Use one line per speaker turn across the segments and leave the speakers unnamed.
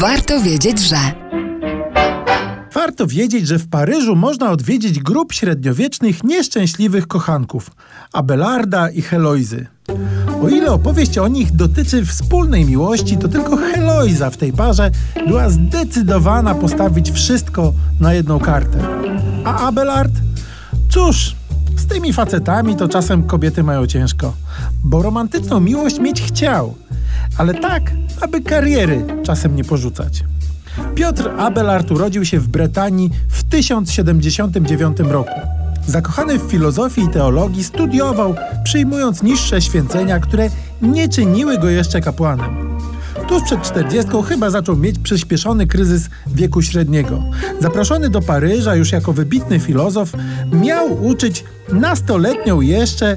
Warto wiedzieć, że.
Warto wiedzieć, że w Paryżu można odwiedzić grup średniowiecznych nieszczęśliwych kochanków Abelarda i Heloizy. O ile opowieść o nich dotyczy wspólnej miłości, to tylko Heloiza w tej parze była zdecydowana postawić wszystko na jedną kartę. A Abelard? Cóż, z tymi facetami to czasem kobiety mają ciężko, bo romantyczną miłość mieć chciał, ale tak, aby kariery czasem nie porzucać. Piotr Abelard urodził się w Bretanii w 1079 roku. Zakochany w filozofii i teologii, studiował, przyjmując niższe święcenia, które nie czyniły go jeszcze kapłanem. Tuż przed czterdziestką chyba zaczął mieć przyspieszony kryzys wieku średniego. Zaproszony do Paryża już jako wybitny filozof, miał uczyć nastoletnią jeszcze,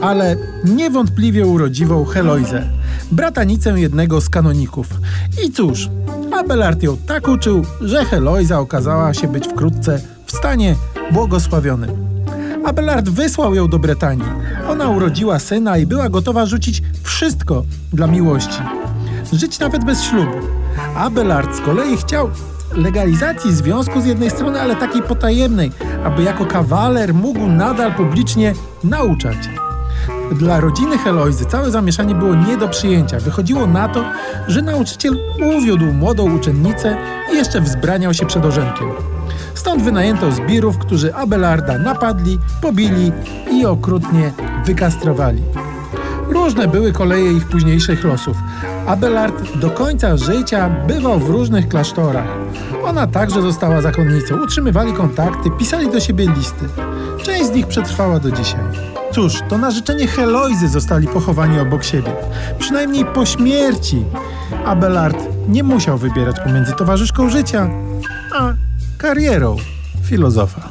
ale niewątpliwie urodziwą Heloizę, bratanicę jednego z kanoników. I cóż, Abelard ją tak uczył, że Heloiza okazała się być wkrótce w stanie błogosławionym. Abelard wysłał ją do Bretanii. Ona urodziła syna i była gotowa rzucić wszystko dla miłości. Żyć nawet bez ślubu. Abelard z kolei chciał legalizacji związku z jednej strony, ale takiej potajemnej, aby jako kawaler mógł nadal publicznie nauczać. Dla rodziny Heloizy całe zamieszanie było nie do przyjęcia. Wychodziło na to, że nauczyciel uwiódł młodą uczennicę i jeszcze wzbraniał się przed orzenkiem. Stąd wynajęto zbirów, którzy Abelarda napadli, pobili i okrutnie wykastrowali. Różne były koleje ich późniejszych losów. Abelard do końca życia bywał w różnych klasztorach. Ona także została zakonnicą. Utrzymywali kontakty, pisali do siebie listy. Część z nich przetrwała do dzisiaj. Cóż, to na życzenie Heloizy zostali pochowani obok siebie. Przynajmniej po śmierci Abelard nie musiał wybierać pomiędzy towarzyszką życia a karierą filozofa.